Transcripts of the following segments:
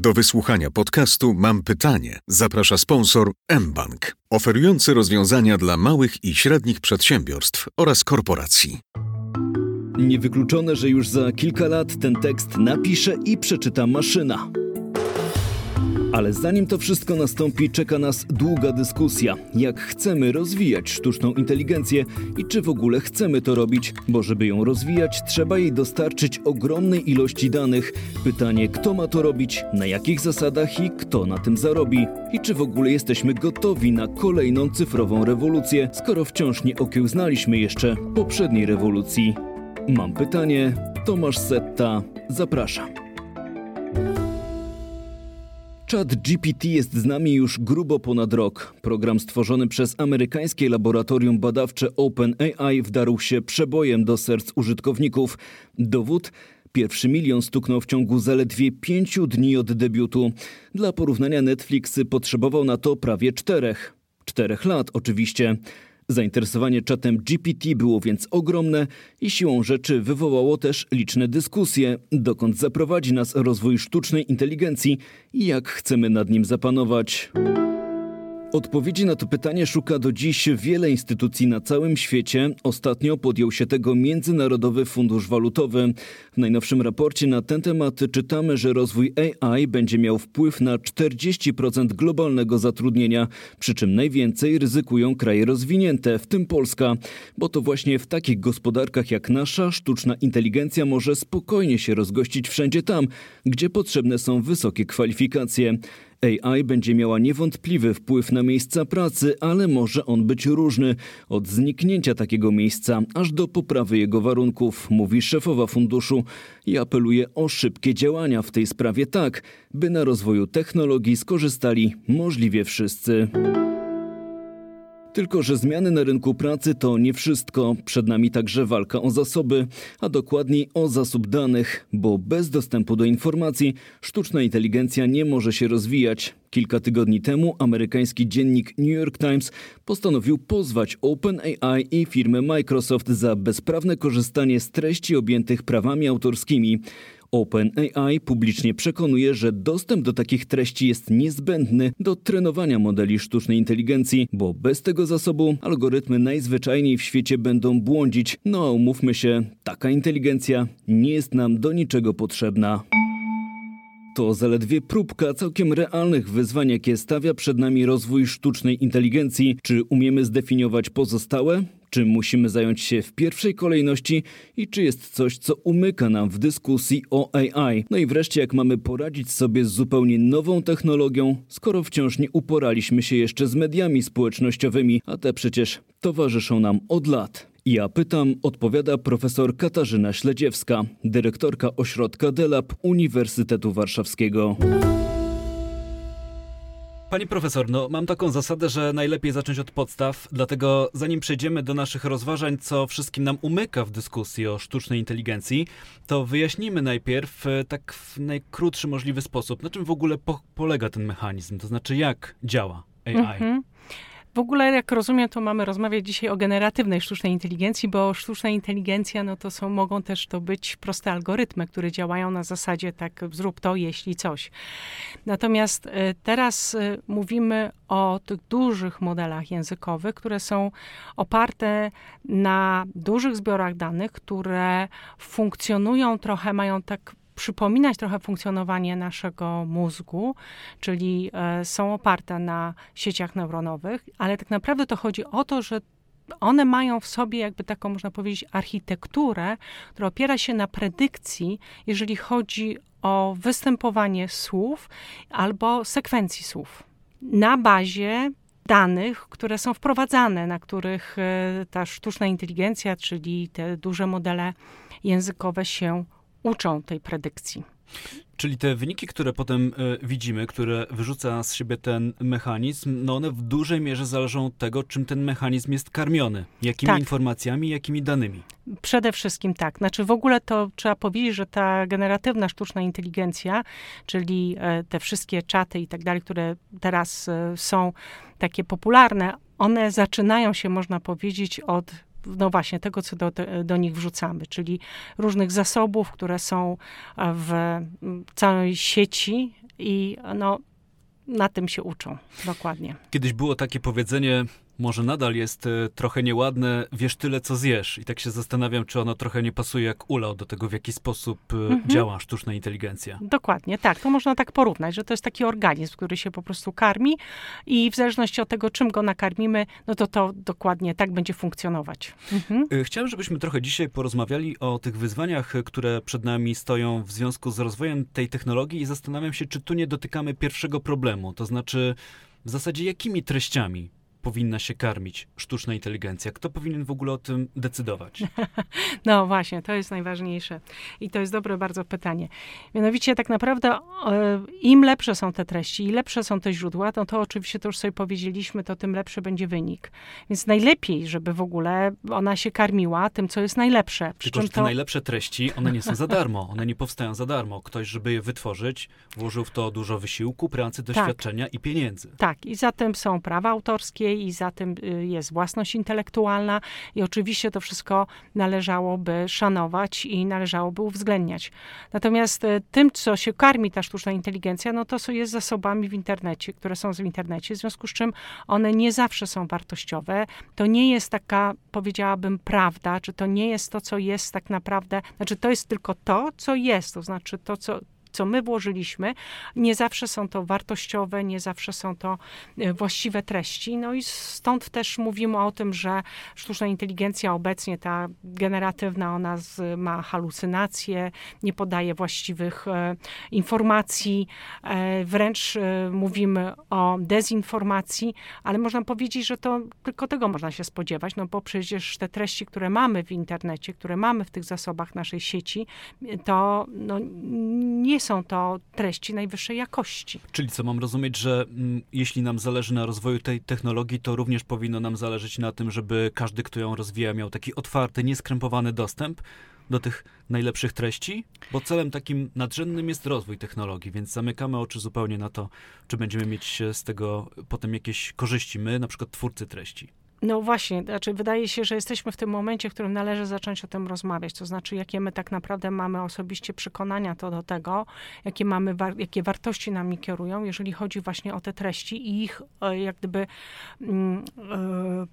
Do wysłuchania podcastu Mam pytanie. Zaprasza sponsor mBank, oferujący rozwiązania dla małych i średnich przedsiębiorstw oraz korporacji. Niewykluczone, że już za kilka lat ten tekst napisze i przeczyta maszyna. Ale zanim to wszystko nastąpi, czeka nas długa dyskusja. Jak chcemy rozwijać sztuczną inteligencję i czy w ogóle chcemy to robić, bo żeby ją rozwijać, trzeba jej dostarczyć ogromnej ilości danych. Pytanie, kto ma to robić, na jakich zasadach i kto na tym zarobi. I czy w ogóle jesteśmy gotowi na kolejną cyfrową rewolucję, skoro wciąż nie okiełznaliśmy jeszcze poprzedniej rewolucji. Mam pytanie, Tomasz Setta, zapraszam. Chat GPT jest z nami już grubo ponad rok. Program stworzony przez amerykańskie laboratorium badawcze OpenAI wdarł się przebojem do serc użytkowników. Dowód? Pierwszy milion stuknął w ciągu zaledwie pięciu dni od debiutu. Dla porównania Netflix potrzebował na to prawie czterech. Czterech lat oczywiście. Zainteresowanie czatem GPT było więc ogromne i siłą rzeczy wywołało też liczne dyskusje, dokąd zaprowadzi nas rozwój sztucznej inteligencji i jak chcemy nad nim zapanować. Odpowiedzi na to pytanie szuka do dziś wiele instytucji na całym świecie. Ostatnio podjął się tego Międzynarodowy Fundusz Walutowy. W najnowszym raporcie na ten temat czytamy, że rozwój AI będzie miał wpływ na 40% globalnego zatrudnienia, przy czym najwięcej ryzykują kraje rozwinięte, w tym Polska, bo to właśnie w takich gospodarkach jak nasza sztuczna inteligencja może spokojnie się rozgościć wszędzie tam, gdzie potrzebne są wysokie kwalifikacje. AI będzie miała niewątpliwy wpływ na miejsca pracy, ale może on być różny. Od zniknięcia takiego miejsca aż do poprawy jego warunków, mówi szefowa funduszu i apeluje o szybkie działania w tej sprawie tak, by na rozwoju technologii skorzystali możliwie wszyscy. Tylko, że zmiany na rynku pracy to nie wszystko. Przed nami także walka o zasoby, a dokładniej o zasób danych, bo bez dostępu do informacji sztuczna inteligencja nie może się rozwijać. Kilka tygodni temu amerykański dziennik New York Times postanowił pozwać OpenAI i firmę Microsoft za bezprawne korzystanie z treści objętych prawami autorskimi. OpenAI publicznie przekonuje, że dostęp do takich treści jest niezbędny do trenowania modeli sztucznej inteligencji, bo bez tego zasobu algorytmy najzwyczajniej w świecie będą błądzić. No a umówmy się, taka inteligencja nie jest nam do niczego potrzebna. To zaledwie próbka całkiem realnych wyzwań, jakie stawia przed nami rozwój sztucznej inteligencji. Czy umiemy zdefiniować pozostałe? Czym musimy zająć się w pierwszej kolejności i czy jest coś, co umyka nam w dyskusji o AI? No i wreszcie, jak mamy poradzić sobie z zupełnie nową technologią, skoro wciąż nie uporaliśmy się jeszcze z mediami społecznościowymi, a te przecież towarzyszą nam od lat. Ja pytam, odpowiada profesor Katarzyna Śledziewska, dyrektorka ośrodka DELAB Uniwersytetu Warszawskiego. Pani profesor, no mam taką zasadę, że najlepiej zacząć od podstaw, dlatego zanim przejdziemy do naszych rozważań, co wszystkim nam umyka w dyskusji o sztucznej inteligencji, to wyjaśnijmy najpierw e, tak w najkrótszy możliwy sposób, na czym w ogóle po polega ten mechanizm, to znaczy jak działa AI. Mhm. W ogóle, jak rozumiem, to mamy rozmawiać dzisiaj o generatywnej sztucznej inteligencji, bo sztuczna inteligencja, no to są, mogą też to być proste algorytmy, które działają na zasadzie tak zrób to, jeśli coś. Natomiast y, teraz y, mówimy o tych dużych modelach językowych, które są oparte na dużych zbiorach danych, które funkcjonują trochę, mają tak przypominać trochę funkcjonowanie naszego mózgu, czyli e, są oparte na sieciach neuronowych, ale tak naprawdę to chodzi o to, że one mają w sobie jakby taką, można powiedzieć, architekturę, która opiera się na predykcji, jeżeli chodzi o występowanie słów albo sekwencji słów. Na bazie danych, które są wprowadzane, na których e, ta sztuczna inteligencja, czyli te duże modele językowe się uczą tej predykcji. Czyli te wyniki, które potem y, widzimy, które wyrzuca z siebie ten mechanizm, no one w dużej mierze zależą od tego, czym ten mechanizm jest karmiony. Jakimi tak. informacjami, jakimi danymi. Przede wszystkim tak. Znaczy w ogóle to trzeba powiedzieć, że ta generatywna sztuczna inteligencja, czyli e, te wszystkie czaty i tak dalej, które teraz e, są takie popularne, one zaczynają się, można powiedzieć, od no właśnie, tego, co do, do nich wrzucamy, czyli różnych zasobów, które są w całej sieci i no, na tym się uczą, dokładnie. Kiedyś było takie powiedzenie, może nadal jest e, trochę nieładne, wiesz tyle, co zjesz. I tak się zastanawiam, czy ono trochę nie pasuje jak ulał do tego, w jaki sposób e, mhm. działa sztuczna inteligencja. Dokładnie, tak. To można tak porównać, że to jest taki organizm, który się po prostu karmi i w zależności od tego, czym go nakarmimy, no to to dokładnie tak będzie funkcjonować. Mhm. E, chciałem, żebyśmy trochę dzisiaj porozmawiali o tych wyzwaniach, które przed nami stoją w związku z rozwojem tej technologii i zastanawiam się, czy tu nie dotykamy pierwszego problemu, to znaczy w zasadzie jakimi treściami powinna się karmić sztuczna inteligencja? Kto powinien w ogóle o tym decydować? No właśnie, to jest najważniejsze. I to jest dobre bardzo pytanie. Mianowicie tak naprawdę e, im lepsze są te treści i lepsze są te źródła, no to oczywiście to już sobie powiedzieliśmy, to tym lepszy będzie wynik. Więc najlepiej, żeby w ogóle ona się karmiła tym, co jest najlepsze. Przy Tylko, że te to... najlepsze treści, one nie są za darmo. One nie powstają za darmo. Ktoś, żeby je wytworzyć, włożył w to dużo wysiłku, pracy, tak. doświadczenia tak. i pieniędzy. Tak, i zatem są prawa autorskie i za tym y, jest własność intelektualna i oczywiście to wszystko należałoby szanować i należałoby uwzględniać. Natomiast y, tym, co się karmi ta sztuczna inteligencja, no to jest zasobami w internecie, które są w internecie, w związku z czym one nie zawsze są wartościowe. To nie jest taka, powiedziałabym, prawda, czy to nie jest to, co jest tak naprawdę, znaczy to jest tylko to, co jest, to znaczy to, co co my włożyliśmy, nie zawsze są to wartościowe, nie zawsze są to e, właściwe treści. No i stąd też mówimy o tym, że sztuczna inteligencja obecnie, ta generatywna, ona z, ma halucynacje, nie podaje właściwych e, informacji, e, wręcz e, mówimy o dezinformacji, ale można powiedzieć, że to tylko tego można się spodziewać, no bo przecież te treści, które mamy w internecie, które mamy w tych zasobach naszej sieci, to no, nie są są to treści najwyższej jakości. Czyli co, mam rozumieć, że mm, jeśli nam zależy na rozwoju tej technologii, to również powinno nam zależeć na tym, żeby każdy, kto ją rozwija, miał taki otwarty, nieskrępowany dostęp do tych najlepszych treści? Bo celem takim nadrzędnym jest rozwój technologii, więc zamykamy oczy zupełnie na to, czy będziemy mieć z tego potem jakieś korzyści my, na przykład twórcy treści. No właśnie, znaczy wydaje się, że jesteśmy w tym momencie, w którym należy zacząć o tym rozmawiać, to znaczy jakie my tak naprawdę mamy osobiście przekonania to do tego, jakie mamy, jakie wartości nami kierują, jeżeli chodzi właśnie o te treści i ich e, jak gdyby mm, e,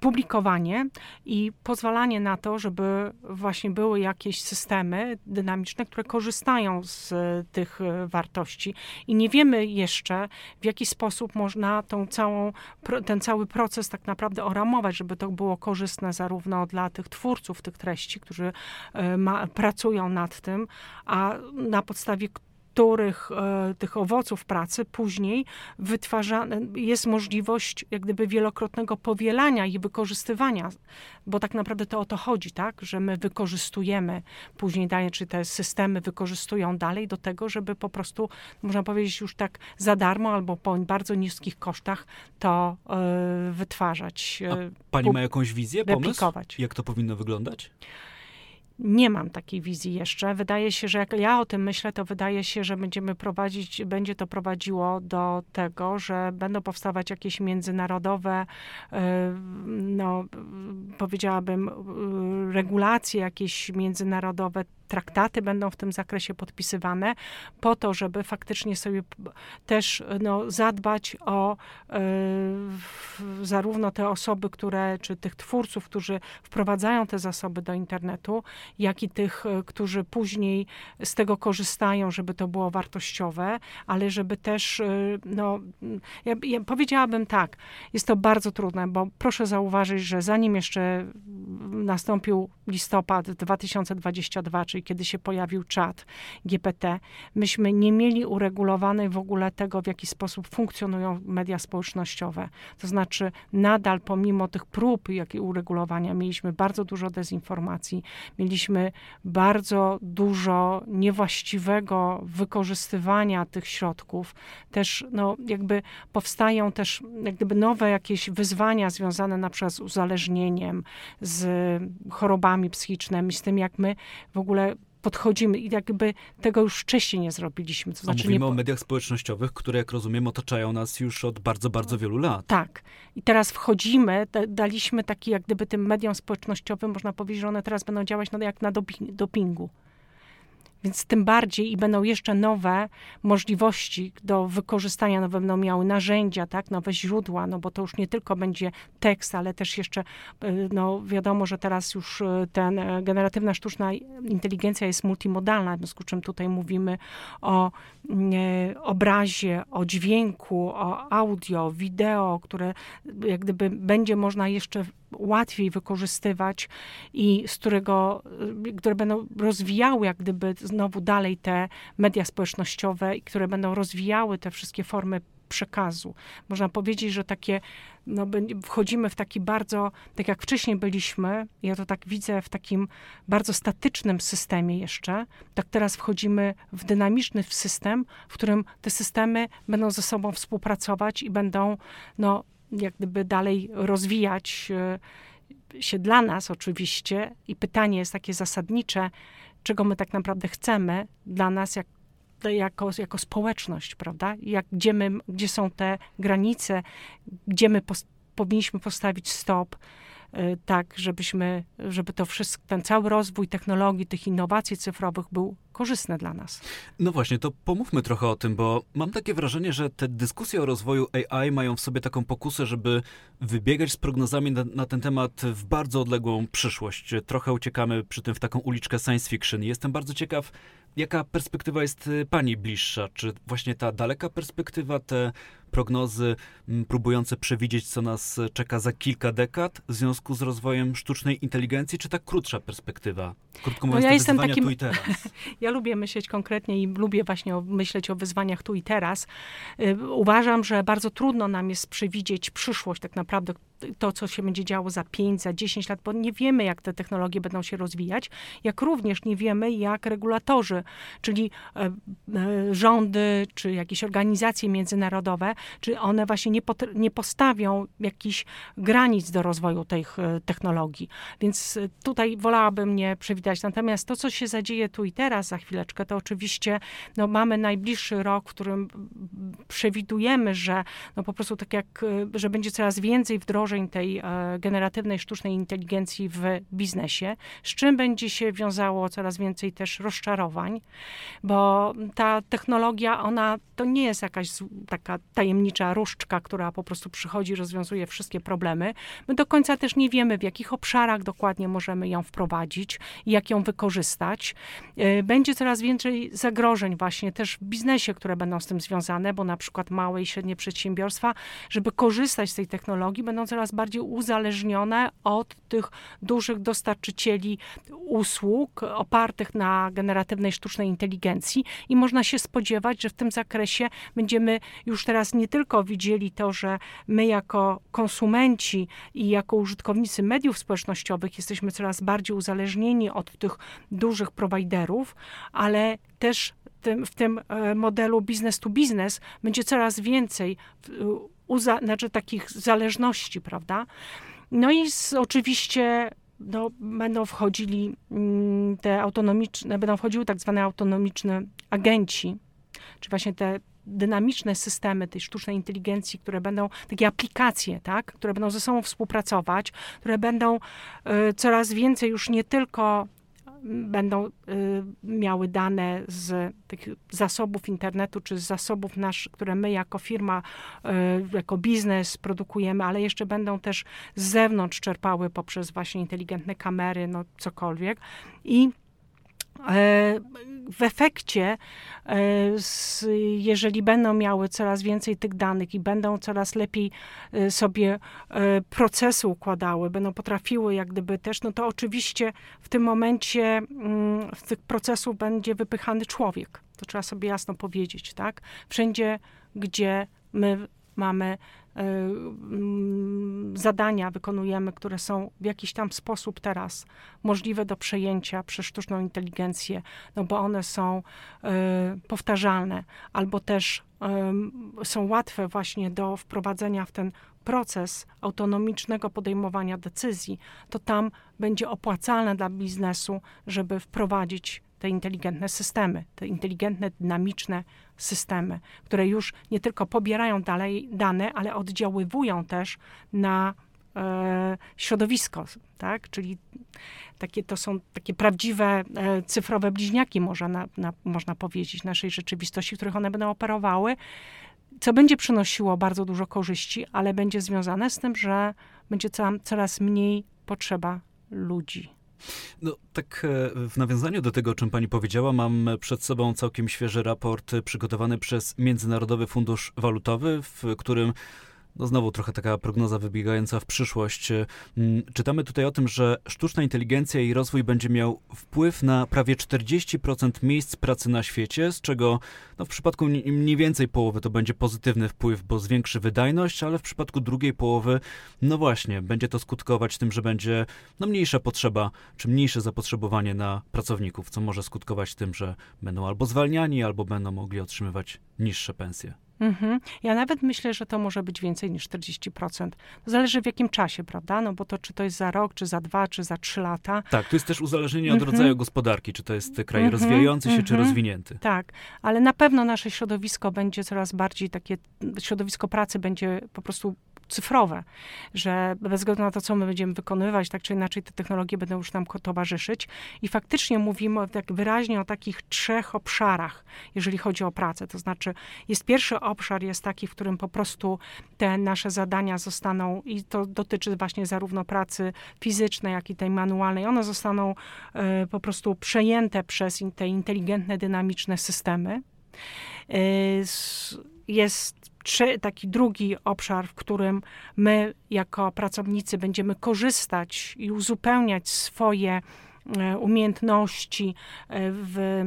publikowanie i pozwalanie na to, żeby właśnie były jakieś systemy dynamiczne, które korzystają z tych e, wartości. I nie wiemy jeszcze, w jaki sposób można tą całą, ten cały proces tak naprawdę oramować, żeby to było korzystne zarówno dla tych twórców tych treści, którzy e, ma, pracują nad tym, a na podstawie których e, tych owoców pracy później wytwarzane jest możliwość jak gdyby wielokrotnego powielania i wykorzystywania, bo tak naprawdę to o to chodzi, tak, że my wykorzystujemy później dalej, czy te systemy wykorzystują dalej do tego, żeby po prostu, można powiedzieć już tak za darmo albo po bardzo niskich kosztach to y, wytwarzać. A pani ma jakąś wizję, pomysł, jak to powinno wyglądać? Nie mam takiej wizji jeszcze. Wydaje się, że jak ja o tym myślę, to wydaje się, że będziemy prowadzić, będzie to prowadziło do tego, że będą powstawać jakieś międzynarodowe, e, no, powiedziałabym, e, regulacje, jakieś międzynarodowe traktaty będą w tym zakresie podpisywane, po to, żeby faktycznie sobie też no, zadbać o y, zarówno te osoby, które, czy tych twórców, którzy wprowadzają te zasoby do internetu, jak i tych, e, którzy później z tego korzystają, żeby to było wartościowe, ale żeby też, y, no, ja, ja powiedziałabym tak, jest to bardzo trudne, bo proszę zauważyć, że zanim jeszcze nastąpił listopad 2022, czyli kiedy się pojawił czat GPT, myśmy nie mieli uregulowanej w ogóle tego, w jaki sposób funkcjonują media społecznościowe. To znaczy, nadal pomimo tych prób, jakie uregulowania, mieliśmy bardzo dużo dezinformacji, mieliśmy bardzo dużo niewłaściwego wykorzystywania tych środków. Też, no, jakby powstają też, jak gdyby nowe jakieś wyzwania związane na przykład z uzależnieniem, z chorobami psychicznymi, z tym, jak my w ogóle podchodzimy i jakby tego już wcześniej nie zrobiliśmy. To znaczy mówimy nie... o mediach społecznościowych, które jak rozumiem otaczają nas już od bardzo, bardzo wielu lat. Tak. I teraz wchodzimy, daliśmy taki jak gdyby tym mediom społecznościowym, można powiedzieć, że one teraz będą działać jak na dopingu. Więc tym bardziej i będą jeszcze nowe możliwości do wykorzystania, no będą miały narzędzia, tak, nowe źródła, no bo to już nie tylko będzie tekst, ale też jeszcze, y, no wiadomo, że teraz już y, ten e, generatywna sztuczna inteligencja jest multimodalna, w związku z czym tutaj mówimy o nie, obrazie, o dźwięku, o audio, wideo, które jak gdyby będzie można jeszcze łatwiej wykorzystywać i z którego, y, które będą rozwijały jak gdyby znowu dalej te media społecznościowe i które będą rozwijały te wszystkie formy przekazu. Można powiedzieć, że takie, no, wchodzimy w taki bardzo, tak jak wcześniej byliśmy, ja to tak widzę w takim bardzo statycznym systemie jeszcze, tak teraz wchodzimy w dynamiczny system, w którym te systemy będą ze sobą współpracować i będą, no, jak gdyby dalej rozwijać e, się dla nas oczywiście. I pytanie jest takie zasadnicze, czego my tak naprawdę chcemy dla nas jak, jako, jako społeczność, prawda? Jak, gdzie, my, gdzie są te granice, gdzie my pos, powinniśmy postawić stop, tak, żebyśmy, żeby to wszystko, ten cały rozwój technologii, tych innowacji cyfrowych był korzystny dla nas. No właśnie, to pomówmy trochę o tym, bo mam takie wrażenie, że te dyskusje o rozwoju AI mają w sobie taką pokusę, żeby wybiegać z prognozami na, na ten temat w bardzo odległą przyszłość. Trochę uciekamy przy tym w taką uliczkę science fiction. Jestem bardzo ciekaw, jaka perspektywa jest y, pani bliższa? Czy właśnie ta daleka perspektywa, te prognozy próbujące przewidzieć, co nas czeka za kilka dekad w związku z rozwojem sztucznej inteligencji, czy ta krótsza perspektywa? Krótko mówiąc, no ja jestem takim, tu i teraz. Ja lubię myśleć konkretnie i lubię właśnie o, myśleć o wyzwaniach tu i teraz. Y, uważam, że bardzo trudno nam jest przewidzieć przyszłość tak naprawdę, to, co się będzie działo za 5, za 10 lat, bo nie wiemy, jak te technologie będą się rozwijać, jak również nie wiemy, jak regulatorzy, czyli e, e, rządy, czy jakieś organizacje międzynarodowe, czy one właśnie nie, nie postawią jakichś granic do rozwoju tych e, technologii. Więc tutaj wolałabym nie przewidzieć. Natomiast to, co się zadzieje tu i teraz, za chwileczkę, to oczywiście no, mamy najbliższy rok, w którym przewidujemy, że no, po prostu tak jak, że będzie coraz więcej wdrożeń tej e, generatywnej sztucznej inteligencji w biznesie, z czym będzie się wiązało coraz więcej też rozczarowań, bo ta technologia, ona to nie jest jakaś taka tajemnicza różdżka, która po prostu przychodzi, rozwiązuje wszystkie problemy. My do końca też nie wiemy, w jakich obszarach dokładnie możemy ją wprowadzić i jak ją wykorzystać. E, będzie coraz więcej zagrożeń właśnie też w biznesie, które będą z tym związane, bo na przykład małe i średnie przedsiębiorstwa, żeby korzystać z tej technologii, będą coraz coraz bardziej uzależnione od tych dużych dostarczycieli usług opartych na generatywnej sztucznej inteligencji i można się spodziewać, że w tym zakresie będziemy już teraz nie tylko widzieli to, że my jako konsumenci i jako użytkownicy mediów społecznościowych jesteśmy coraz bardziej uzależnieni od tych dużych prowajderów, ale też w tym e, modelu business to business będzie coraz więcej uza, znaczy takich zależności, prawda? No i z, oczywiście no, będą wchodzili mm, te autonomiczne, będą wchodziły tak zwane autonomiczne agenci, czy właśnie te dynamiczne systemy tej sztucznej inteligencji, które będą, takie aplikacje, tak, które będą ze sobą współpracować, które będą y, coraz więcej już nie tylko będą y, miały dane z tych zasobów internetu, czy z zasobów nasz, które my jako firma, y, jako biznes produkujemy, ale jeszcze będą też z zewnątrz czerpały poprzez właśnie inteligentne kamery, no cokolwiek. I w efekcie, e, jeżeli będą miały coraz więcej tych danych i będą coraz lepiej e, sobie procesy układały, będą potrafiły jak gdyby też, no to oczywiście w tym momencie mm, z tych procesów będzie wypychany człowiek. To trzeba sobie jasno powiedzieć, tak? Wszędzie, gdzie my mamy zadania wykonujemy, które są w jakiś tam sposób teraz możliwe do przejęcia przez sztuczną inteligencję, no bo one są y, powtarzalne albo też są łatwe właśnie do wprowadzenia w ten proces autonomicznego podejmowania decyzji, to tam będzie opłacalne dla biznesu, żeby wprowadzić te inteligentne systemy, te inteligentne, dynamiczne systemy, które już nie tylko pobierają dalej dane, ale oddziaływują też na e, środowisko, tak? Czyli takie, to są takie prawdziwe e, cyfrowe bliźniaki, można, na, na, można powiedzieć, naszej rzeczywistości, w których one będą operowały, co będzie przynosiło bardzo dużo korzyści, ale będzie związane z tym, że będzie coraz mniej potrzeba ludzi. No, tak e, w nawiązaniu do tego, o czym pani powiedziała, mam przed sobą całkiem świeży raport przygotowany przez Międzynarodowy Fundusz Walutowy, w którym no znowu trochę taka prognoza wybiegająca w przyszłość. Mm, czytamy tutaj o tym, że sztuczna inteligencja i rozwój będzie miał wpływ na prawie 40% miejsc pracy na świecie, z czego no, w przypadku mniej więcej połowy to będzie pozytywny wpływ, bo zwiększy wydajność, ale w przypadku drugiej połowy, no właśnie, będzie to skutkować tym, że będzie no, mniejsza potrzeba, czy mniejsze zapotrzebowanie na pracowników, co może skutkować tym, że będą albo zwalniani, albo będą mogli otrzymywać niższe pensje. Mhm. Ja nawet myślę, że to może być więcej niż 40%. Zależy w jakim czasie, prawda? No bo to czy to jest za rok, czy za dwa, czy za trzy lata. Tak, to jest też uzależnienie od mhm. rodzaju gospodarki, czy to jest kraj mhm. rozwijający się, czy mhm. rozwinięty. Tak, ale na pewno nasze środowisko będzie coraz bardziej takie, środowisko pracy będzie po prostu cyfrowe, że bez względu na to, co my będziemy wykonywać, tak czy inaczej te technologie będą już nam towarzyszyć. I faktycznie mówimy tak wyraźnie o takich trzech obszarach, jeżeli chodzi o pracę. To znaczy, jest pierwszy obszar, jest taki, w którym po prostu te nasze zadania zostaną, i to dotyczy właśnie zarówno pracy fizycznej, jak i tej manualnej, one zostaną y, po prostu przejęte przez te inteligentne, dynamiczne systemy. Y, jest taki drugi obszar, w którym my jako pracownicy będziemy korzystać i uzupełniać swoje e, umiejętności e, w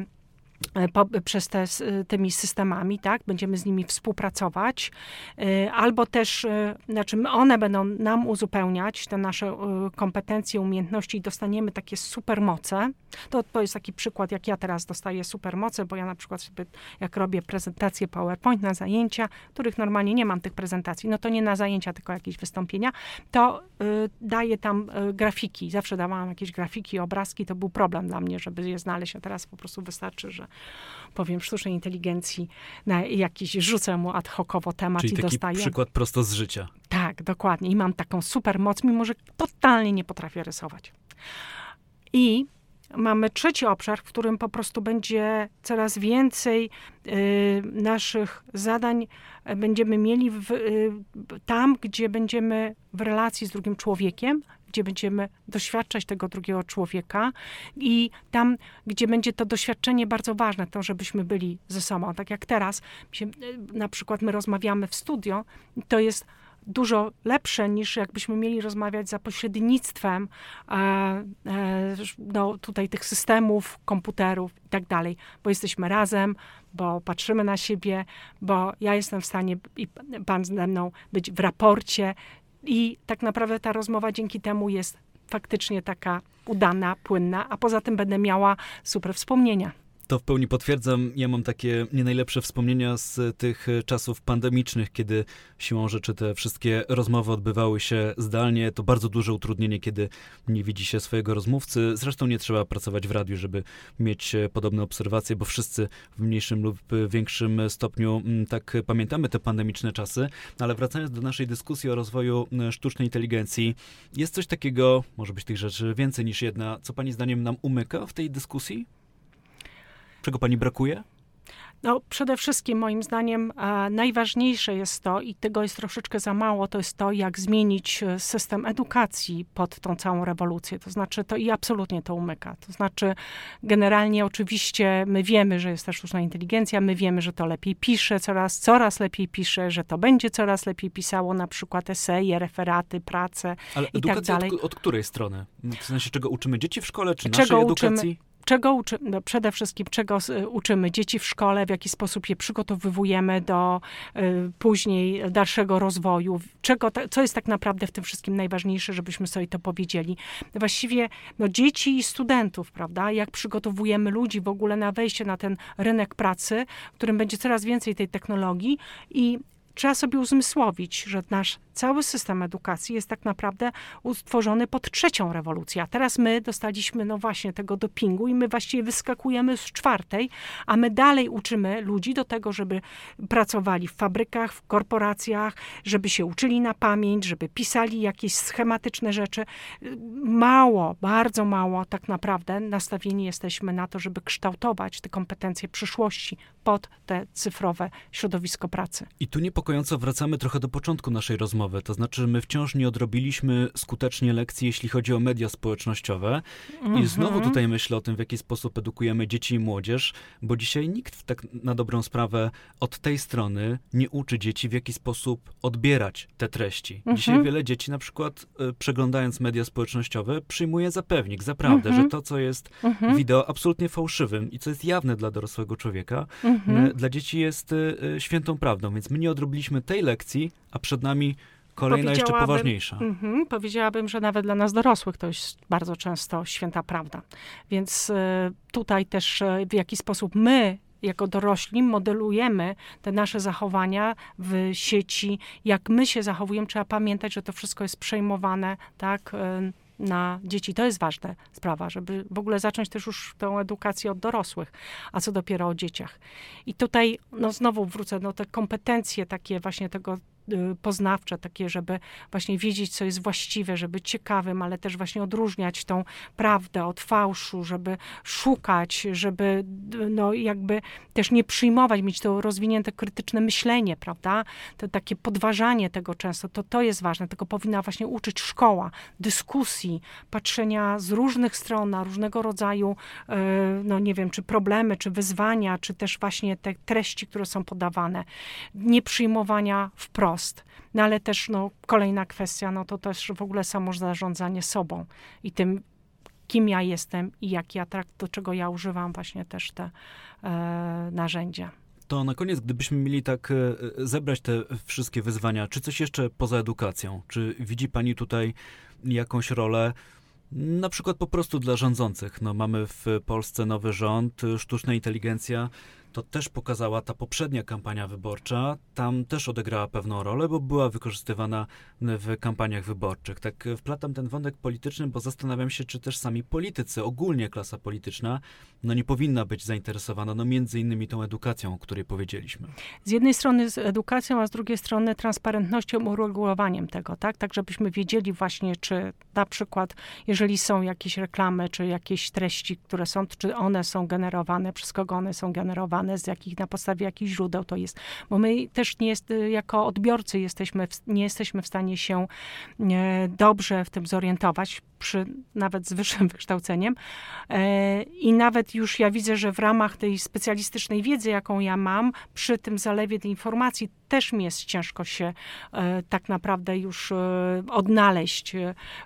po, przez te, tymi systemami, tak, będziemy z nimi współpracować, e, albo też, e, znaczy one będą nam uzupełniać te nasze kompetencje, umiejętności i dostaniemy takie supermoce. To, to jest taki przykład, jak ja teraz dostaję supermoce, bo ja na przykład sobie, jak robię prezentację PowerPoint na zajęcia, których normalnie nie mam tych prezentacji, no to nie na zajęcia, tylko jakieś wystąpienia, to y, daję tam y, grafiki. Zawsze dawałam jakieś grafiki, obrazki, to był problem dla mnie, żeby je znaleźć, a teraz po prostu wystarczy, że powiem, sztucznej inteligencji, na jakiś, rzucę mu ad hocowo temat Czyli i taki dostaję. przykład prosto z życia. Tak, dokładnie. I mam taką super moc, mimo że totalnie nie potrafię rysować. I mamy trzeci obszar, w którym po prostu będzie coraz więcej y, naszych zadań y, będziemy mieli w, y, tam, gdzie będziemy w relacji z drugim człowiekiem, gdzie będziemy doświadczać tego drugiego człowieka i tam, gdzie będzie to doświadczenie bardzo ważne, to żebyśmy byli ze sobą. Tak jak teraz, na przykład my rozmawiamy w studio, to jest dużo lepsze niż jakbyśmy mieli rozmawiać za pośrednictwem e, e, no, tutaj tych systemów, komputerów i tak dalej, bo jesteśmy razem, bo patrzymy na siebie, bo ja jestem w stanie i pan ze mną być w raporcie i tak naprawdę ta rozmowa dzięki temu jest faktycznie taka udana, płynna, a poza tym będę miała super wspomnienia. To w pełni potwierdzam. Ja mam takie nie najlepsze wspomnienia z tych czasów pandemicznych, kiedy siłą rzeczy te wszystkie rozmowy odbywały się zdalnie. To bardzo duże utrudnienie, kiedy nie widzi się swojego rozmówcy. Zresztą nie trzeba pracować w radiu, żeby mieć podobne obserwacje, bo wszyscy w mniejszym lub większym stopniu mm, tak pamiętamy te pandemiczne czasy. Ale wracając do naszej dyskusji o rozwoju sztucznej inteligencji, jest coś takiego, może być tych rzeczy więcej niż jedna, co pani zdaniem nam umyka w tej dyskusji? Czego pani brakuje? No, przede wszystkim moim zdaniem e, najważniejsze jest to, i tego jest troszeczkę za mało, to jest to, jak zmienić e, system edukacji pod tą całą rewolucję. To znaczy, to i absolutnie to umyka. To znaczy, generalnie oczywiście my wiemy, że jest też sztuczna inteligencja, my wiemy, że to lepiej pisze, coraz, coraz lepiej pisze, że to będzie coraz lepiej pisało na przykład eseje, referaty, prace Ale i tak dalej. Od, od której strony? W sensie, czego uczymy dzieci w szkole, czy czego naszej edukacji? Uczymy, czego uczy, no przede wszystkim czego uczymy dzieci w szkole, w jaki sposób je przygotowujemy do y, później dalszego rozwoju, czego, co jest tak naprawdę w tym wszystkim najważniejsze, żebyśmy sobie to powiedzieli. Właściwie no, dzieci i studentów, prawda, jak przygotowujemy ludzi w ogóle na wejście na ten rynek pracy, w którym będzie coraz więcej tej technologii i trzeba sobie uzmysłowić, że nasz cały system edukacji jest tak naprawdę utworzony pod trzecią rewolucję. A teraz my dostaliśmy, no właśnie, tego dopingu i my właściwie wyskakujemy z czwartej, a my dalej uczymy ludzi do tego, żeby pracowali w fabrykach, w korporacjach, żeby się uczyli na pamięć, żeby pisali jakieś schematyczne rzeczy. Mało, bardzo mało tak naprawdę nastawieni jesteśmy na to, żeby kształtować te kompetencje przyszłości pod te cyfrowe środowisko pracy. I tu niepokojąco wracamy trochę do początku naszej rozmowy, to znaczy my wciąż nie odrobiliśmy skutecznie lekcji, jeśli chodzi o media społecznościowe. Mhm. I znowu tutaj myślę o tym, w jaki sposób edukujemy dzieci i młodzież, bo dzisiaj nikt tak na dobrą sprawę od tej strony nie uczy dzieci, w jaki sposób odbierać te treści. Mhm. Dzisiaj wiele dzieci na przykład y, przeglądając media społecznościowe przyjmuje za pewnik, za prawdę, mhm. że to, co jest mhm. wideo absolutnie fałszywym i co jest jawne dla dorosłego człowieka, mhm. Y, dla dzieci jest y, świętą prawdą. Więc my nie odrobiliśmy tej lekcji, a przed nami kolejna jeszcze poważniejsza. Mm, powiedziałabym, że nawet dla nas dorosłych to jest bardzo często święta prawda. Więc y, tutaj też y, w jaki sposób my jako dorośli modelujemy te nasze zachowania w sieci, jak my się zachowujemy, trzeba pamiętać, że to wszystko jest przejmowane, tak, y, na dzieci. To jest ważna sprawa, żeby w ogóle zacząć też już tę edukację od dorosłych, a co dopiero o dzieciach. I tutaj, no znowu wrócę, no te kompetencje takie właśnie tego poznawcze, takie, żeby właśnie wiedzieć, co jest właściwe, żeby ciekawym, ale też właśnie odróżniać tą prawdę od fałszu, żeby szukać, żeby no jakby też nie przyjmować, mieć to rozwinięte krytyczne myślenie, prawda? To takie podważanie tego często, to to jest ważne, tego powinna właśnie uczyć szkoła, dyskusji, patrzenia z różnych stron na różnego rodzaju, y, no nie wiem, czy problemy, czy wyzwania, czy też właśnie te treści, które są podawane, nie przyjmowania wprost wprost. No ale też no, kolejna kwestia, no to też w ogóle samo zarządzanie sobą i tym, kim ja jestem i jak ja trakt, do czego ja używam właśnie też te e, narzędzia. To na koniec, gdybyśmy mieli tak e, zebrać te wszystkie wyzwania, czy coś jeszcze poza edukacją? Czy widzi Pani tutaj jakąś rolę, na przykład po prostu dla rządzących? No, mamy w Polsce nowy rząd, sztuczna inteligencja to też pokazała ta poprzednia kampania wyborcza. Tam też odegrała pewną rolę, bo była wykorzystywana w kampaniach wyborczych. Tak wplatam ten wątek polityczny, bo zastanawiam się, czy też sami politycy, ogólnie klasa polityczna, no nie powinna być zainteresowana, no między innymi tą edukacją, o której powiedzieliśmy. Z jednej strony z edukacją, a z drugiej strony transparentnością, uregulowaniem tego, tak? Tak, żebyśmy wiedzieli właśnie, czy na przykład, jeżeli są jakieś reklamy, czy jakieś treści, które są, czy one są generowane, przez kogo one są generowane, z jakich, na podstawie jakich źródeł to jest. Bo my też nie jest, jako odbiorcy jesteśmy, nie jesteśmy w stanie się e, dobrze w tym zorientować, przy, nawet z wyższym wykształceniem. E, I nawet już ja widzę, że w ramach tej specjalistycznej wiedzy, jaką ja mam, przy tym zalewie tej informacji, też mi jest ciężko się e, tak naprawdę już odnaleźć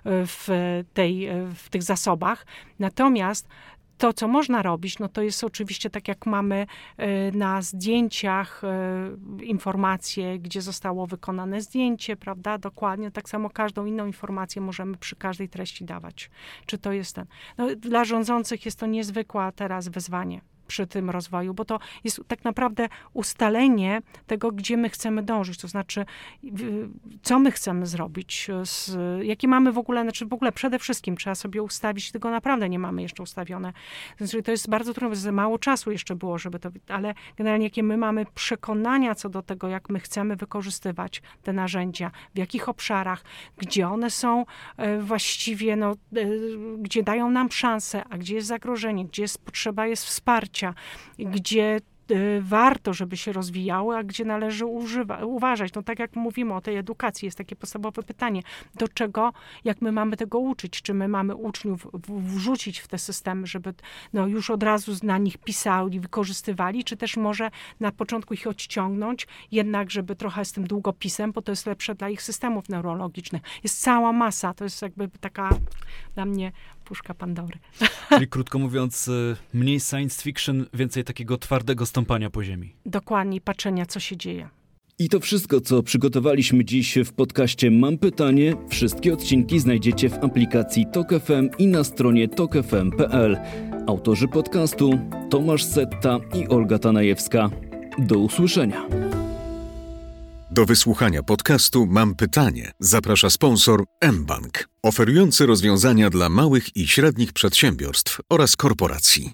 w, tej, w tych zasobach. Natomiast to, co można robić, no to jest oczywiście tak, jak mamy e, na zdjęciach e, informacje, gdzie zostało wykonane zdjęcie, prawda? Dokładnie. Tak samo każdą inną informację możemy przy każdej treści dawać. Czy to jest ten. No, dla rządzących jest to niezwykła teraz wyzwanie przy tym rozwoju, bo to jest tak naprawdę ustalenie tego, gdzie my chcemy dążyć, to znaczy, co my chcemy zrobić, z, jakie mamy w ogóle, znaczy w ogóle przede wszystkim trzeba sobie ustawić, tego naprawdę nie mamy jeszcze ustawione. Znaczy, to jest bardzo trudne, mało czasu jeszcze było, żeby to, ale generalnie jakie my mamy przekonania co do tego, jak my chcemy wykorzystywać te narzędzia, w jakich obszarach, gdzie one są e, właściwie, no, e, gdzie dają nam szansę, a gdzie jest zagrożenie, gdzie jest potrzeba jest wsparcia, życia, gdzie Y, warto, żeby się rozwijały, a gdzie należy używa, uważać. No tak jak mówimy o tej edukacji, jest takie podstawowe pytanie, do czego, jak my mamy tego uczyć? Czy my mamy uczniów wrzucić w te systemy, żeby no, już od razu na nich pisali, wykorzystywali, czy też może na początku ich odciągnąć, jednak żeby trochę z tym długopisem, bo to jest lepsze dla ich systemów neurologicznych. Jest cała masa, to jest jakby taka dla mnie puszka Pandory. Czyli krótko mówiąc, y, mniej science fiction, więcej takiego twardego stąpania po ziemi. Dokładnie, patrzenia, co się dzieje. I to wszystko, co przygotowaliśmy dziś w podcaście Mam Pytanie. Wszystkie odcinki znajdziecie w aplikacji TokFM i na stronie tokefm.pl. Autorzy podcastu Tomasz Setta i Olga Tanajewska. Do usłyszenia. Do wysłuchania podcastu Mam pytanie. Zaprasza sponsor mBank, oferujący rozwiązania dla małych i średnich przedsiębiorstw oraz korporacji.